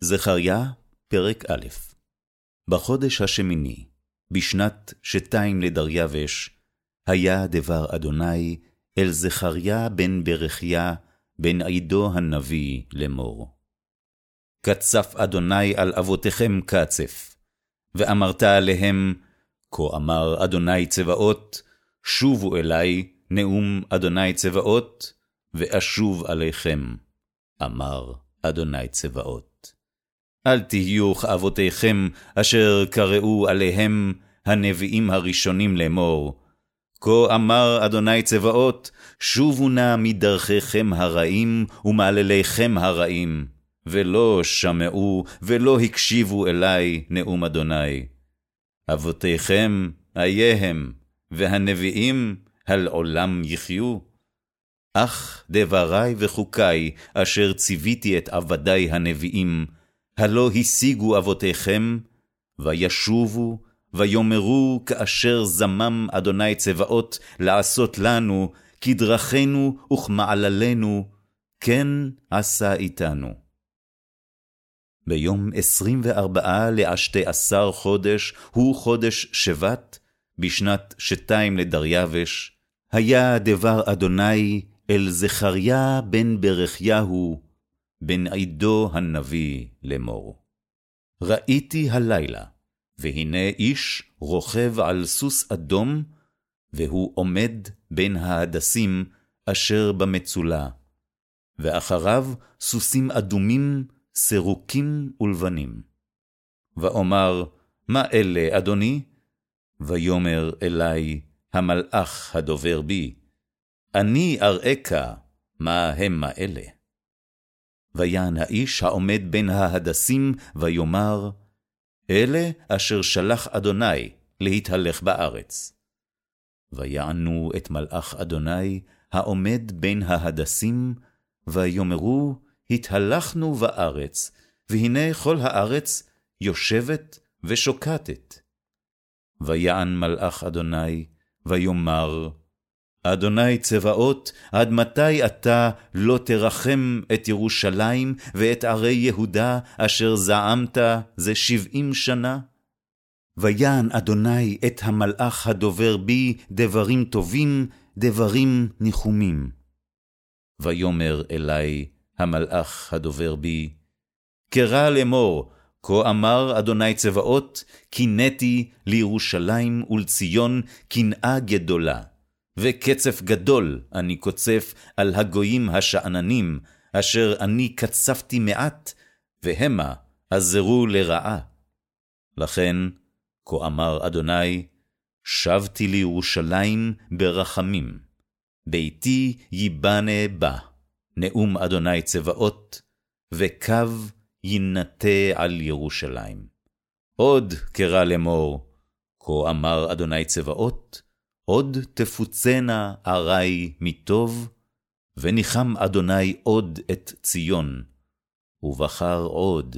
זכריה, פרק א' בחודש השמיני, בשנת שתיים לדריווש, היה דבר אדוני אל זכריה בן ברכיה, בן עידו הנביא לאמור. קצף אדוני על אבותיכם קצף, ואמרת עליהם, כה אמר אדוני צבאות, שובו אלי, נאום אדוני צבאות, ואשוב עליכם, אמר אדוני צבאות. אל תהיו כאבותיכם, אשר קראו עליהם הנביאים הראשונים לאמור. כה אמר אדוני צבאות, שובו נא מדרכיכם הרעים ומעלליכם הרעים, ולא שמעו ולא הקשיבו אלי נאום אדוני. אבותיכם איה הם, והנביאים על עולם יחיו. אך דברי וחוקי, אשר ציוויתי את עבדי הנביאים, הלא השיגו אבותיכם, וישובו, ויאמרו כאשר זמם אדוני צבאות לעשות לנו, כדרכנו וכמעללינו, כן עשה איתנו. ביום עשרים וארבעה לעשתי עשר חודש, הוא חודש שבט, בשנת שתיים לדריווש, היה דבר אדוני אל זכריה בן ברכיהו, בן עידו הנביא לאמור. ראיתי הלילה, והנה איש רוכב על סוס אדום, והוא עומד בין ההדסים אשר במצולה, ואחריו סוסים אדומים, סרוקים ולבנים. ואומר, מה אלה, אדוני? ויאמר אלי המלאך הדובר בי, אני אראך מה המה אלה. ויען האיש העומד בין ההדסים, ויאמר, אלה אשר שלח אדוני להתהלך בארץ. ויענו את מלאך אדוני, העומד בין ההדסים, ויאמרו, התהלכנו בארץ, והנה כל הארץ יושבת ושוקטת. ויען מלאך אדוני, ויאמר, אדוני צבאות, עד מתי אתה לא תרחם את ירושלים ואת ערי יהודה, אשר זעמת זה שבעים שנה? ויען אדוני את המלאך הדובר בי דברים טובים, דברים ניחומים. ויאמר אלי המלאך הדובר בי, קרא לאמור, כה אמר אדוני צבאות, קינאתי לירושלים ולציון קנאה גדולה. וקצף גדול אני קוצף על הגויים השאננים, אשר אני קצפתי מעט, והמה עזרו לרעה. לכן, כה אמר אדוני, שבתי לירושלים ברחמים, ביתי ייבנה בה, נאום אדוני צבאות, וקו יינטה על ירושלים. עוד קרא לאמור, כה אמר אדוני צבאות, עוד תפוצנה ערי מטוב, וניחם אדוני עוד את ציון, ובחר עוד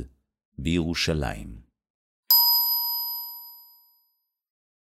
בירושלים.